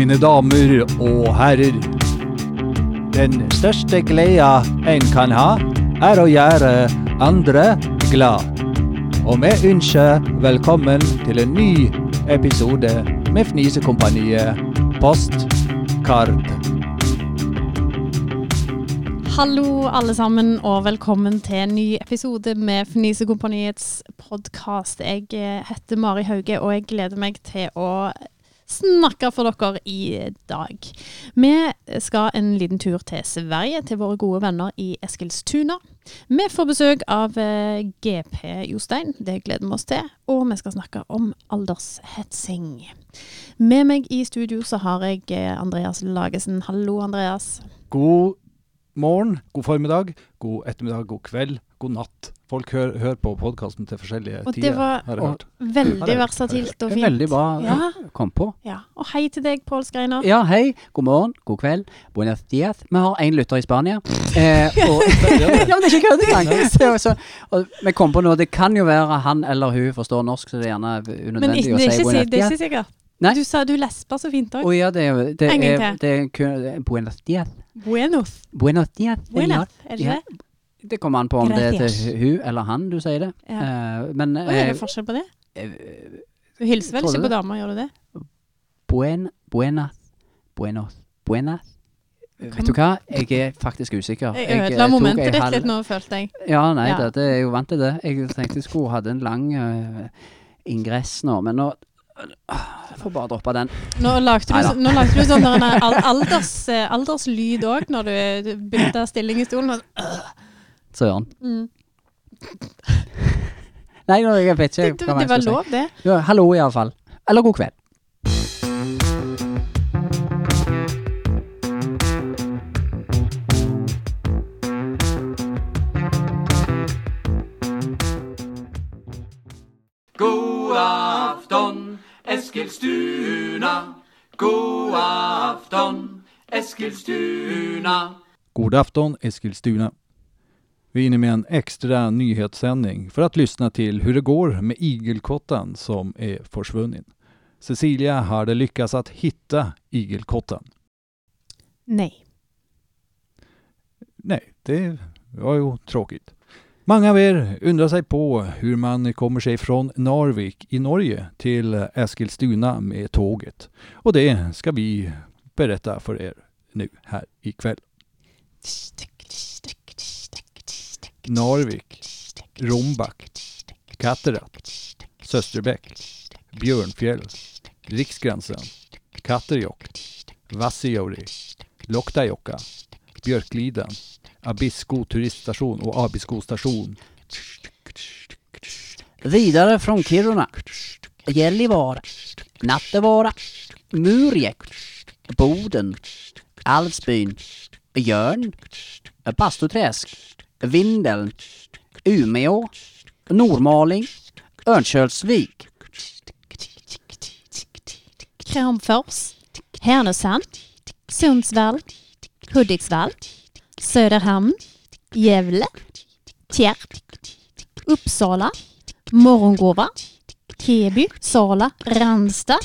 Mine damer og herrer. Den største gleda en kan ha, er å gjøre andre glad. Og vi ønsker velkommen til en ny episode med Fnisekompaniet Postkart. Hallo alle sammen, og velkommen til en ny episode med Fnisekompaniets podkast. Jeg eh, heter Mari Hauge, og jeg gleder meg til å snakke for dere i dag. Vi skal en liten tur til Sverige, til våre gode venner i Eskilstuna. Vi får besøk av eh, GP Jostein, det gleder vi oss til. Og vi skal snakke om aldershetsing. Med meg i studio så har jeg eh, Andreas Lagesen. Hallo, Andreas. God morgen, god formiddag, god ettermiddag, god kveld, god natt. Folk hører hør på podkasten til forskjellige Og det tider, var- har jeg hørt. Veldig versatilt og fint. veldig bra Ja. kom på. Ja, og hei til deg, Pål Skreiner. Ja, hei, god morgen, god kveld, Buenas dias. Vi har én lytter i Spania. Eh, og, ja, men det er ikke kødd engang! Det jo så- og Vi kom på noe, det kan jo være han eller hun forstår norsk, så det er gjerne unødvendig ikke, å si buenas dias. Men det er ikke sikkert. Nei. Du sa du lesper så fint òg. Oh, ja, det er det En gang til. det er det er buenos dias. Buenos. Buenos dias. Buenas, senor. er det Ja. Det? Kommer an på om det er til hun eller han du sier det. Ja. Uh, men Hva er eh, det forskjell på det? eh, Du hilser vel ikke på damer, gjør du det? buen, buenas, buenos, buenas. Vet du hva, jeg er faktisk usikker. Jeg eh, ødela momentet ei ditt litt nå, følte jeg. Ja, nei, Ja. Det, det er jo vant til det. Jeg tenkte jeg skulle hatt en lang uh, ingress nå, men nå Jeg får bare droppe den. Nå lagde du, nå lagde du sånn alders, eh, alderslyd òg, når du bytta stilling i stolen. og- Søren. Mm. Nei, jeg vet ikke det, det, det var lov, det. Ja, hallo, iallfall. Eller god kveld. God afton, Eskilstuna. God afton, Eskilstuna. God afton Eskilstuna. Vi är inne med en extra nyhetssändning för att lyssna till hur det går med igelkotten som är försvunnen. Cecilia hade lyckats att hitta igelkotten. Nei. Nej, det var ju tråkigt. Många av er undrar sig på hur man kommer sig från Narvik i Norge till Eskilstuna med tåget. Och det ska vi berätta för er nu här ikväll. Narvik, Rombak, Katterat, Sösterbäck, Bjørnfjell, Riksgrensen, Katterjokk, Vassijori, Loktajokka, Bjørkliden, Abisko turiststation og Abisko stasjon. Videre fra Kiruna, Gällivare, Nattevara, Murjek, Boden, Alvsbyn, Jørn, Bastuträsk, Vindeln, Umeå, Nordmaling, Örnsköldsvik, Kramfors, Härnösand, Sundsvall, Hudiksvall, Söderhamn, Gävle, Tierp, Uppsala, Morgongåva, Teby, Sala, Ranstad,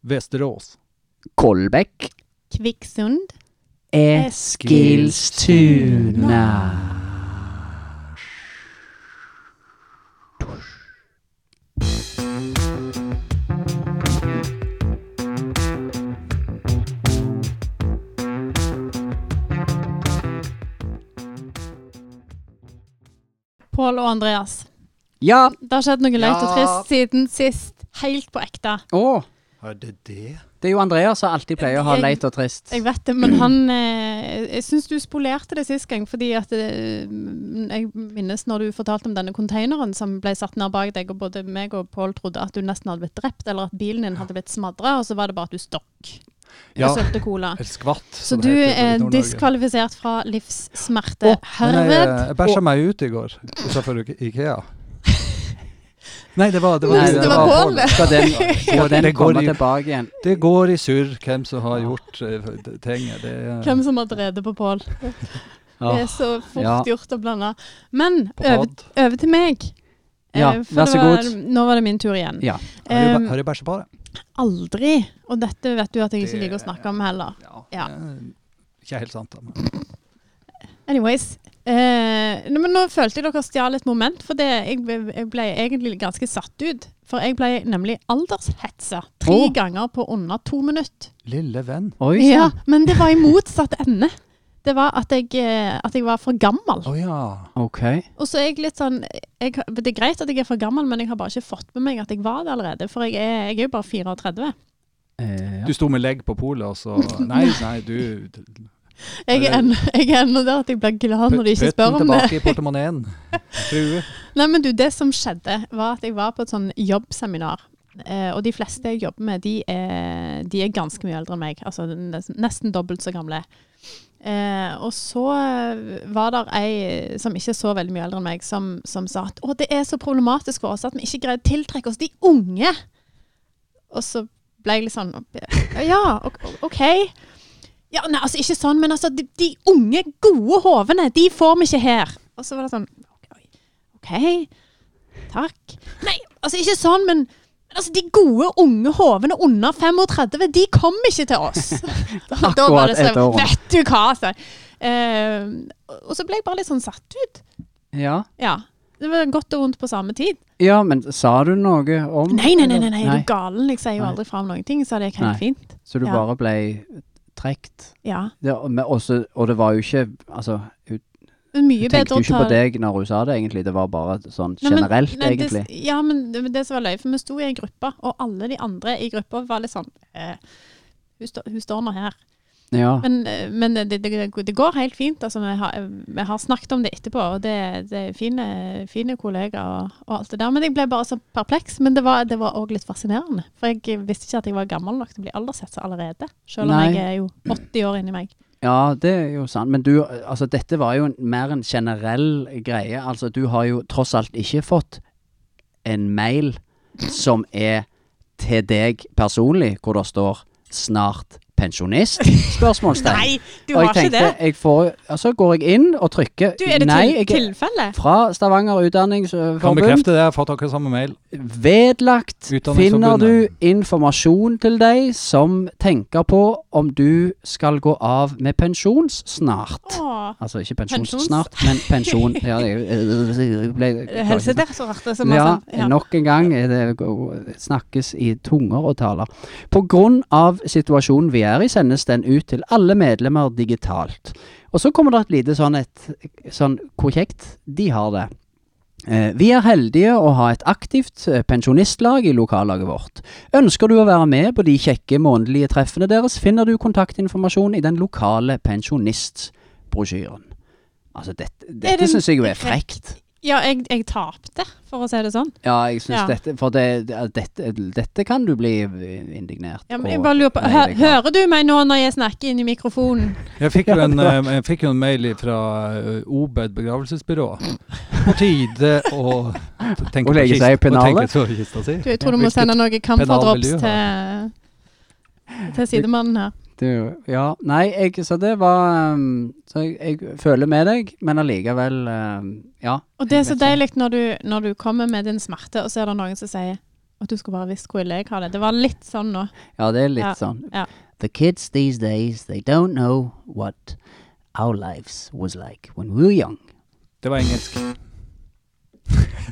Västerås, Kolbäck, Kvicksund, Eskilstuna. Pål og Andreas. Ja, Det har skjedd noe løyt og trist siden sist. Helt på ekte. å, Är det det? det er jo Andreas som alltid pleier å ha leit og trist. Jeg vet det, men han eh, Jeg syns du spolerte det sist gang, fordi at eh, Jeg minnes når du fortalte om denne containeren som ble satt ned bak deg, og både meg og Pål trodde at du nesten hadde blitt drept, eller at bilen din hadde blitt smadra, og så var det bare at du stokk Ja, og sølte cola. ett skvatt. Så du er diskvalifisert fra livssmerte. Oh, Men jeg, jeg bæsja meg ut i går utenfor Ikea. Nei, det var det var, Nei, det var Pål, det. Skal den, skal den Det går komme i- tilbake igjen? Det går i surr hvem som har gjort uh, tinget. Det er Hvem som har drevet på Pål. Det er så fort Ja. gjort å blande. Men over, over til meg. Ja, Eh, for vær det så var, god. Nå var det min tur igjen. Ja. Har du Um, har du bæsja på det? aldri Og dette vet du at jeg ikke liker å snakke om heller. Ja, Ja. det Ikke helt sant, da. Men. Anyways. Eh, nå- men nå følte jeg dere stjal et moment, for det, jeg, ble- jeg ble egentlig ganske satt ut. For jeg ble nemlig aldershetsa tre oh. ganger på under to minutter. Lille venn. Oi Ja, men det var i motsatt ende. Det var at jeg, eh, at jeg var for gammel. Å ja. Ok. Og så er jeg litt sånn jeg, Det er greit at jeg er for gammel, men jeg har bare ikke fått med meg at jeg var det allerede. For jeg er, jeg er jo bare 34. Eh, ja. Du sto med legg på polet, og så Nei, nei, du Jeg er ennå jeg er ennå der at jeg blir glad når de ikke spør om det. tilbake i portemoneen. Frue. Nei, men du, det som skjedde, var at jeg var på et sånn jobbseminar. Eh, og de fleste jeg jobber med, de er, de er ganske mye eldre enn meg. Altså nesten, dobbelt så gamle. Eh, og så var det ei som ikke er så veldig mye eldre enn meg, som, som sa at å, det er så problematisk for oss at vi ikke greier å tiltrekke oss de unge. Og så ble jeg litt sånn Ja, OK. Ja, nei, altså ikke sånn, men altså de, de unge, gode hovene, de får vi ikke her. Og så var det sånn OK, takk. Nei, altså ikke sånn, men altså, de gode, unge hovene under 35, de kom ikke til oss. Da var Akkurat det sånn. Vet du hva, altså. Eh, og så ble jeg bare litt sånn satt ut. ja. Ja. Det var godt og vondt på samme tid. ja, men sa du noe om Nei, nei, nei, nei, nei, er du galen? Jeg sier jo aldri fra om noen ting, så det gikk helt fint. Så du Ja. bare ble trekt? Ja. Det, men også, og det var jo ikke Altså, hun mye tenkte jo ikke ta på deg når hun sa det, egentlig. Det var bare sånn Nei, men- generelt, nei, egentlig. Det, ja, men det, det som var løye, for vi sto i en gruppe, og alle de andre i gruppa var litt sånn eh, hun, sto, hun står nå her. Ja. Men, men det, det, det går helt fint. Altså, vi, har, vi har snakket om det etterpå, og det, det er fine, fine kollegaer og, og alt det der. Men jeg ble bare så perpleks. Men det var òg litt fascinerende. For jeg visste ikke at jeg var gammel nok til å bli aldershetsa allerede. Selv om Nei. jeg er jo 80 år inni meg. Ja, det er jo sant. Men du, altså dette var jo en, mer en generell greie. Altså du har jo tross alt ikke fått en mail som er til deg personlig, hvor det står 'snart pensjonist?' Spørsmålstegn. Nei, du Og tenkte, ikke det! jeg får, altså går jeg inn og trykker Du, er det Nei, til, jeg, tilfelle? fra Stavanger Utdanningsforbund. Kan bekrefte det. Jeg har fått akkurat samme mail. Vedlagt finner du informasjon til deg som tenker på om du skal gå av med pensjons snart. Åh, Altså ikke Pensjons? snart, men pensjon. Ja, Helsedirektoratet som ja, har sendt ja. nok en gang er det snakkes i tunger og taler. På grunn av situasjonen vi er i, sendes den ut til alle medlemmer digitalt. Og så kommer det et lite sånn et sånn hvor kjekt de har det. Eh, Vi er heldige å ha et aktivt eh, pensjonistlag i lokallaget vårt. Ønsker du å være med på de kjekke månedlige treffene deres, finner du kontaktinformasjon i den lokale pensjonistbrosjyren. Altså, dette, dette det syns jeg jo er frekt. Ja, jeg, jeg tapte, for å si det sånn. Ja, jeg syns Ja. dette For det, det, dette, dette kan du bli indignert Ja, men jeg bare lurer på, hø. Hører du meg nå når jeg snakker inn i mikrofonen? Jeg fikk jo en, eh, jeg fikk jo en mail fra eh, Obed begravelsesbyrå. På tide å t- tenke Å legge på seg i kist- å pennalet? tenke på kista si. Du, jeg tror du må Hvilket sende noe vil til, til sidemannen her. Du, ja, nei, jeg, så det var um, Så jeg, jeg føler med deg, men allikevel um, Ja. Og det er så deilig når du, når du kommer med din smerte, og så er det noen som sier at du skulle bare visst hvor ille jeg har det. Det var litt sånn nå. Ja, det er litt Ja, sånn. ja. The kids these days, they don't know what our lives was like when we were young. Det var engelsk.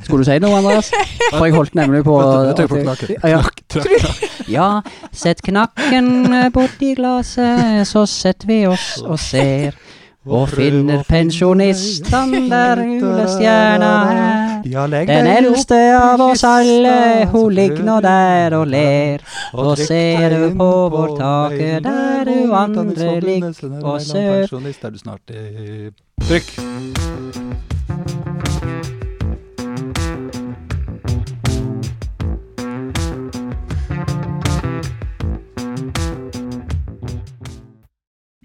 Skulle du si noe, Andreas? For jeg holdt nemlig på du- vet knakken- Ja, ja, sett knakken borti glasset, så setter vi oss og ser. Og finner pensjonistene der julestjerna er. Den eldste av oss alle, hun ligger nå der og ler. Og ser du på vårt tak der du andre ligger og sør. Trykk.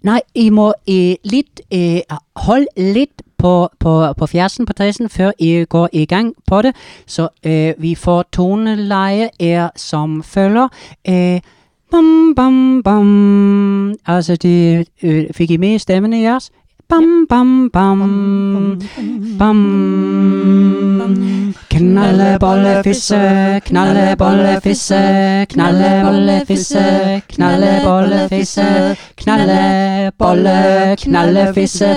Nei, jeg må eh, litt eh, Hold litt på, på, på fjersen på tresen før jeg går i gang på det. Så eh, vi får toneleie er som følger. Eh, bam, bam, bam. Altså, de, uh, fikk I med stemmene deres? Bam, bam, bam. Bam. Knalle, bolle, fisse, knalle, bolle, fisse, knalle, bolle, fisse, knalle, bolle, fisse, knalle, bolle, knalle, fisse.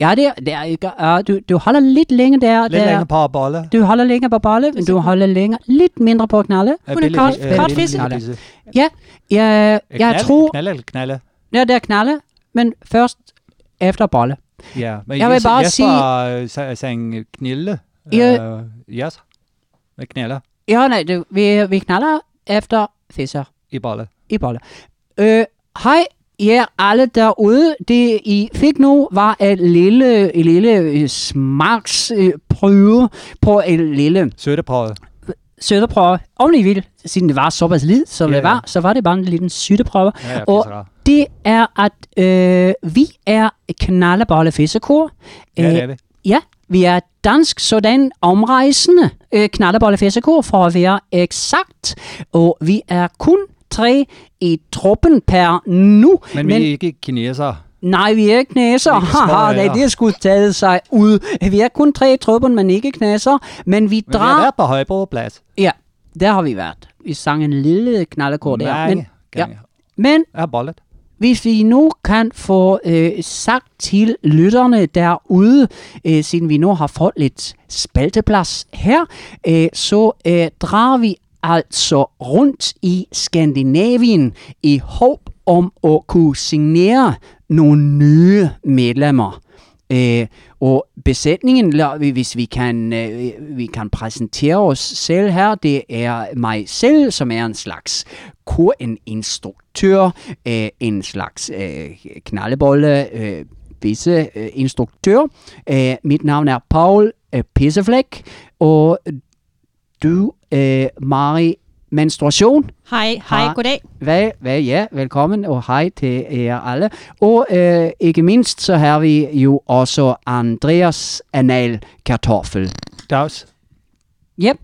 Ja, det, det er ikke ja, du, du holder litt lenge der. Litt der. lenger på bolle. Du holder lenger på balle, men du holder lenger, litt mindre på knalle. Kartfisse. Ja, jeg, jeg tror Knalle eller knalle? Ja, det er knalle, men først efter bolle. Ja, men Jeg vil bare Jesper sa- sang knille. Ja. Uh, yes. Med knaller Ja, nei, det, vi, vi knaller efter fisser i bolle. i bolle. Øh, hej, jer alle derude. Det I fik nu var et lille, et lille øh, smagsprøve på en lille Sødeprøve. sødeprøve. Om I vil, siden det var såpass lidt, som Ja, det ja. var, så var det bare en liten sødeprøve. Ja, ja, Og-. Det er at øh, vi er knallebolle fissekor. Ja, Øh, det er vi. Ja, vi er dansk sådan omrejsende øh, knallebolle fissekor for at være eksakt. Og vi er kun tre i truppen per nu. Men, vi er ikke kinesere. Nej, vi er ikke knæser. Er Haha, nej, det skulle taget sig ud. Vi er kun tre i truppen, men ikke knæser. Men vi Men vi har vært været på Højbroplads. Ja, der har vi været. Vi sang en lille knallekor der. Mange Men, ja. men Jeg har bollet. Hvis vi nu kan få øh, sagt til lytterne derude, øh, siden vi nu har fået lidt spalteplads her, øh, så øh, drager vi altså rundt i Skandinavien i håb om at kunne signere nogle nye medlemmer. Øh, og besetningen, hvis vi kan, øh, vi kan presentere oss selv her, det er meg selv, som er en slags kur, en instruktør, øh, en slags øh, knaldebolle, øh, visse øh, instruktør. Øh, mit navn er Paul Pisseflæk, og du, Mari Menstruation. Hei, hei, god goddag. Vel, vel, ja, velkommen og hei til dere alle. Og eh, ikke minst så har vi jo også Andreas Anal Kartoffel. Dags. Yep.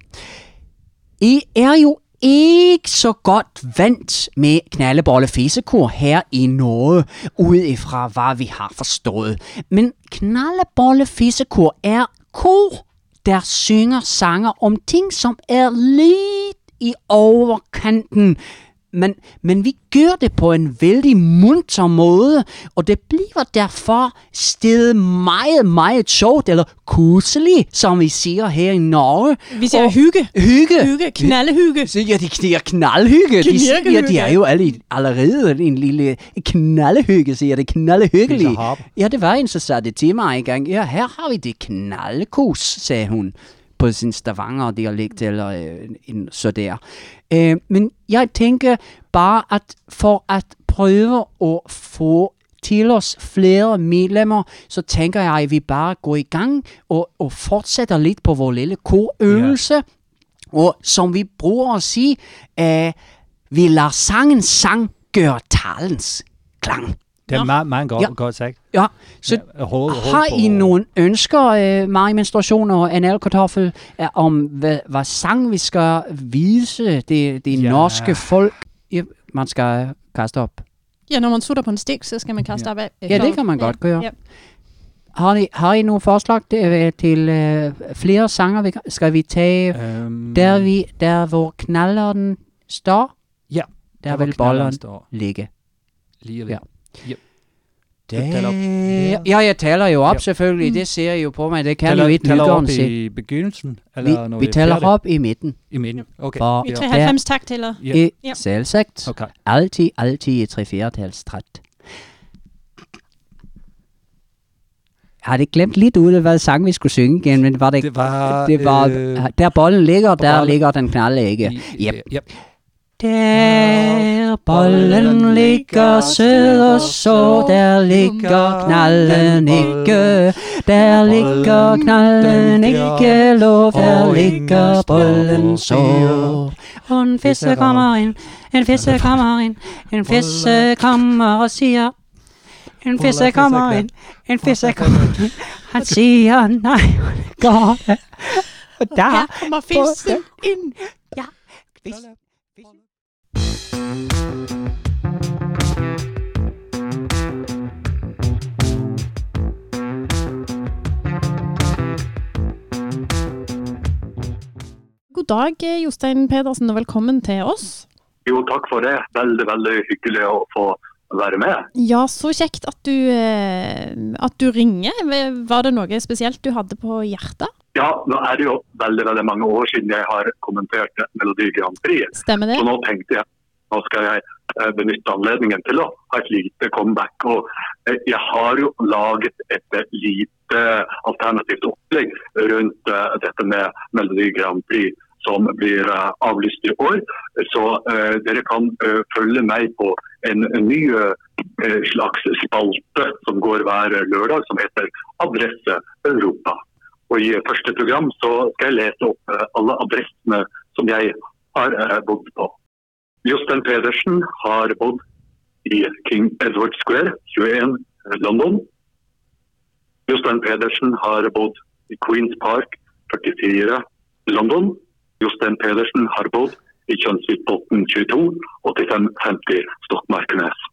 I er jo ikke så godt vant med knallebolle-fisekor her i Norge, ut ifra hva vi har forstået. Men knallebolle-fisekor er kor, der synger sanger om ting, som er lidt i overkanten. Men, men vi gjør det på en veldig munter måde, og det blir derfor stedet meget, meget sjovt, eller koselig, som vi sier her i Norge. Vi sier Og- hygge. Hygge. Hygge, Knallhygge. Ja, de sier knallhygge. De, ja, de er jo alle, allerede en lille knallhygge, sier det. Knallhyggelig. Ja, det var en, som sa det til meg en gang. Ja, her har vi det knallkos, sagde hun på sin stavanger dialekt eller øh, en, så der. Øh, men jeg tenker bare, at for at prøve å få til oss flere medlemmer, så tenker jeg, vi bare går i gang og, og fortsetter litt på vår lille korøvelse. Yeah. Og som vi bruker å si, eh, vi lar sangen sang gjøre talens klang. Det er meget, meget godt, Ja. godt sagt. Ja, så Ja, hold, hold har dere I nogle ønsker, eh, Mari Menstruasjon og analkartoffel, eh, om hva, hva, sang vi skal vise det, det Ja. norske folk? Ja, man skal kaste opp? Ja, når man sutter på en stik, så skal man kaste Ja. op af. Ja, det kan man godt gjøre. Ja. Har I, har I noen forslag til, til øh, flere sanger? Vi, skal vi ta um, der, vi, der hvor knalleren står? Ja, Der hvor vil bolleren ligge. Lige ved. Ja. Yep. Det. Ja, jeg taler jo opp, selvfølgelig. Det ser I jo på meg. Det kan teller, jo ikke lytteren op se. i begynnelsen? Eller Vi, når vi er taler opp i midten. I midten? ok. For I Ja. 93 takt eller? Ja. Ja. selvsagt Okay. altid, alltid i 3 4 træt. Jeg hadde det glemt litt ut hva hvad sang vi skulle synge igjen, men var det, Det var... det var øh, der bollen ligger, der ligger den knalde ikke. Yep. Yep. Der bollen ligger sød og så, der ligger knallen ikke. Der ligger knallen ikke, lov, der ligger bollen så. Og en fisse kommer inn, en fisse kommer inn, en fisse kommer og siger, en fisse kommer inn, en fisse kommer inn. Han siger, nej, går det. Og der kommer fissen inn. Ja. God dag, Jostein Pedersen, og velkommen til oss. Jo, takk for det. Veldig, veldig hyggelig å få være med. Ja, så kjekt at du, eh, at du ringer. Var det noe spesielt du hadde på hjertet? Ja, nå er det jo veldig veldig mange år siden jeg har kommentert Melodi Grand Prix. Stemmer det. Så nå tenkte jeg nå skal jeg eh, benytte anledningen til å ha et lite comeback. Og eh, jeg har jo laget et eh, lite alternativt opplegg rundt dette med Melodi Grand Prix som blir avlyst i år. Så uh, dere kan uh, følge meg på en, en ny uh, slags spalte som går hver lørdag, som heter Adresse Europa. Og I første program så skal jeg lese opp alle adressene som jeg har bodd på. Jostein Pedersen har bodd i King Edward Square, 21 London. Jostein Pedersen har bodd i Queens Park, 44 London. Jostein Pedersen har bodd i Kjønnsvikbotn 22, 8550 Stokmarknes.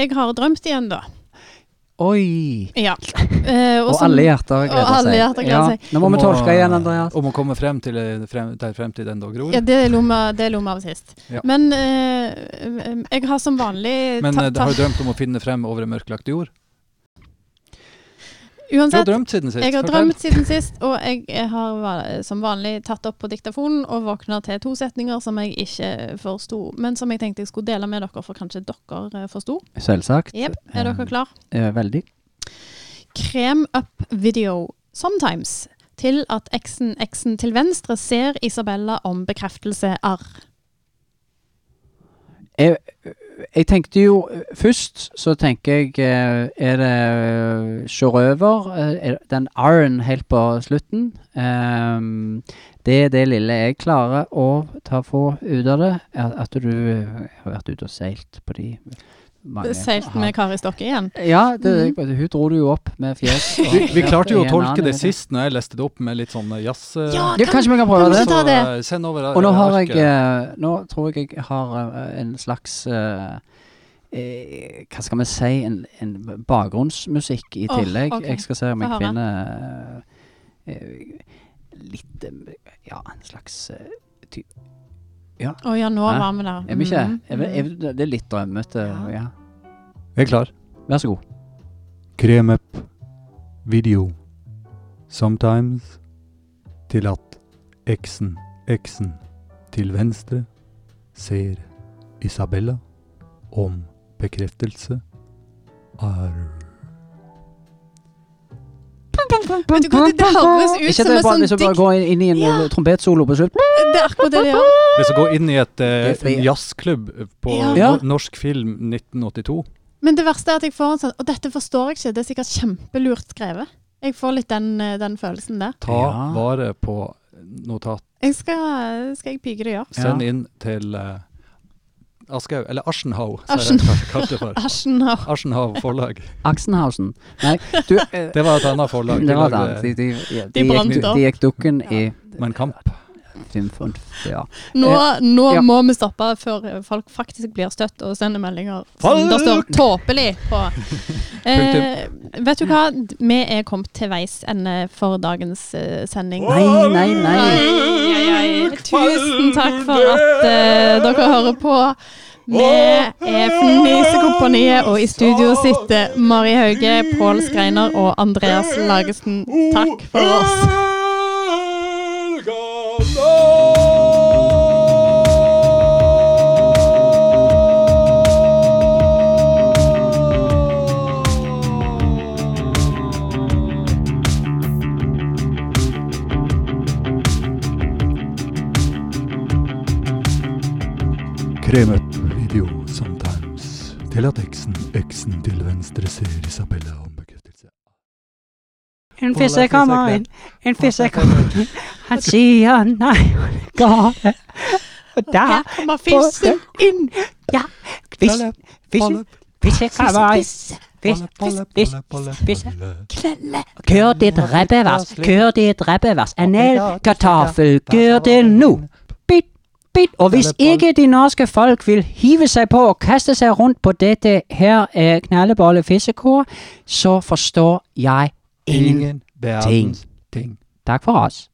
Jeg har drømt igjen, da. Oi! Ja. Eh, Og som- alle hjerter gleder og alle seg. hjerter gleder seg. Nå må vi Om å- tolke igjen, Andreas. Om å komme frem til eh, frem, der fremtiden da gror. Ja, det lo vi av sist. Ja. Men eh, jeg har som vanlig Men ta- eh, ta- har du drømt om å finne frem over en mørklagt jord? Du har Uansett, drømt siden sist. jeg har drømt siden sist, og jeg har som vanlig tatt opp på diktafonen og våkna til to setninger som jeg ikke forsto, men som jeg tenkte jeg skulle dele med dere, for kanskje dere eh, forsto. Selvsagt. Yep. Er dere klar? Eh, veldig. Krem up video sometimes til at eksen eksen til venstre ser Isabella om bekreftelse arr. Jeg, jeg tenkte jo Først så tenker jeg eh, Er det sjørøver? Eh, er Den R-en helt på slutten. Um, det er det lille jeg klarer å ta få ut av det. At, at du eh, har vært ute og seilt på de mange Seilt med Kari Stokke igjen. Ja, det, hun dro det jo opp med fjes. Vi, vi klarte jo å tolke det sist når jeg leste det opp med litt sånn eh, jazz... eh, Ja, Ja, kanskje vi kan prøve kan det? så, det? eh, Send over Og nå har jeg Nå tror jeg jeg har en slags Hva skal vi si En, en bakgrunnsmusikk i tillegg. tillegg. okay. Jeg skal se om jeg finner litt Ja, en slags eh, ty Å ja, nå var vi der. Er vi ikke? Mhm, Er vi, er vi, det er litt drømmete. Ja. Ja. Jeg er klar. Vær så god. Krem up video sometimes til at eksen, eksen til venstre ser Isabella om bekreftelse er Vet du hva, det, det høres ut Ikke som det en sånn du bare gå går inn, i en Ja. trompetsolo på slutt? Det er akkurat det det gjør. Hvis du går inn i et, en jazzklubb på Ja. Norsk film 1982. Men det verste er at jeg får en sånn Og dette forstår jeg ikke, det er sikkert kjempelurt skrevet. Jeg får litt den, eh, den følelsen der. Ta Ja. vare på notat. Jeg skal, skal jeg pike det ja. Send inn til uh, Aschehoug, eller Aschenhaug, Aschen- som jeg kalte det for. Aschenhaug. forlag. Aksenhausen. Nei, du eh, Det var et annet forlag. Det var De det. De, de, De de, brant opp. de gikk dukken i Mein Kamp. Fimfund. Ja. Nå, Eh, nå ja. må vi stoppe før folk faktisk blir støtt og sender meldinger som det står 'tåpelig' på. Eh, vet du hva, vi er kommet til veis ende for dagens eh, sending. Nei, nei, nei. Tusen takk for at uh, dere hører på. Vi er Fnisekompaniet, og i studio sitter Mari Hauge, Pål Skreiner og Andreas Lagesen. Takk for oss. Krem up video sometimes til at eksen, eksen til venstre ser Isabella om bekreftelse. En fisse kommer inn, en fisse kommer inn. Han sier nei, gale. Og der kommer fissen inn. Ja, fissen, fisse, fisse kommer inn. Fiss, fiss, fiss, fisse. Kør ditt rebbevers, kør ditt rebbevers. En el kartoffel, kør det nå. Og hvis ikke de norske folk vil hive seg på og kaste seg rundt på dette her eh, knallebolle fiskekor, så forstår jeg ingen. Ingen verdens ting. Takk for oss.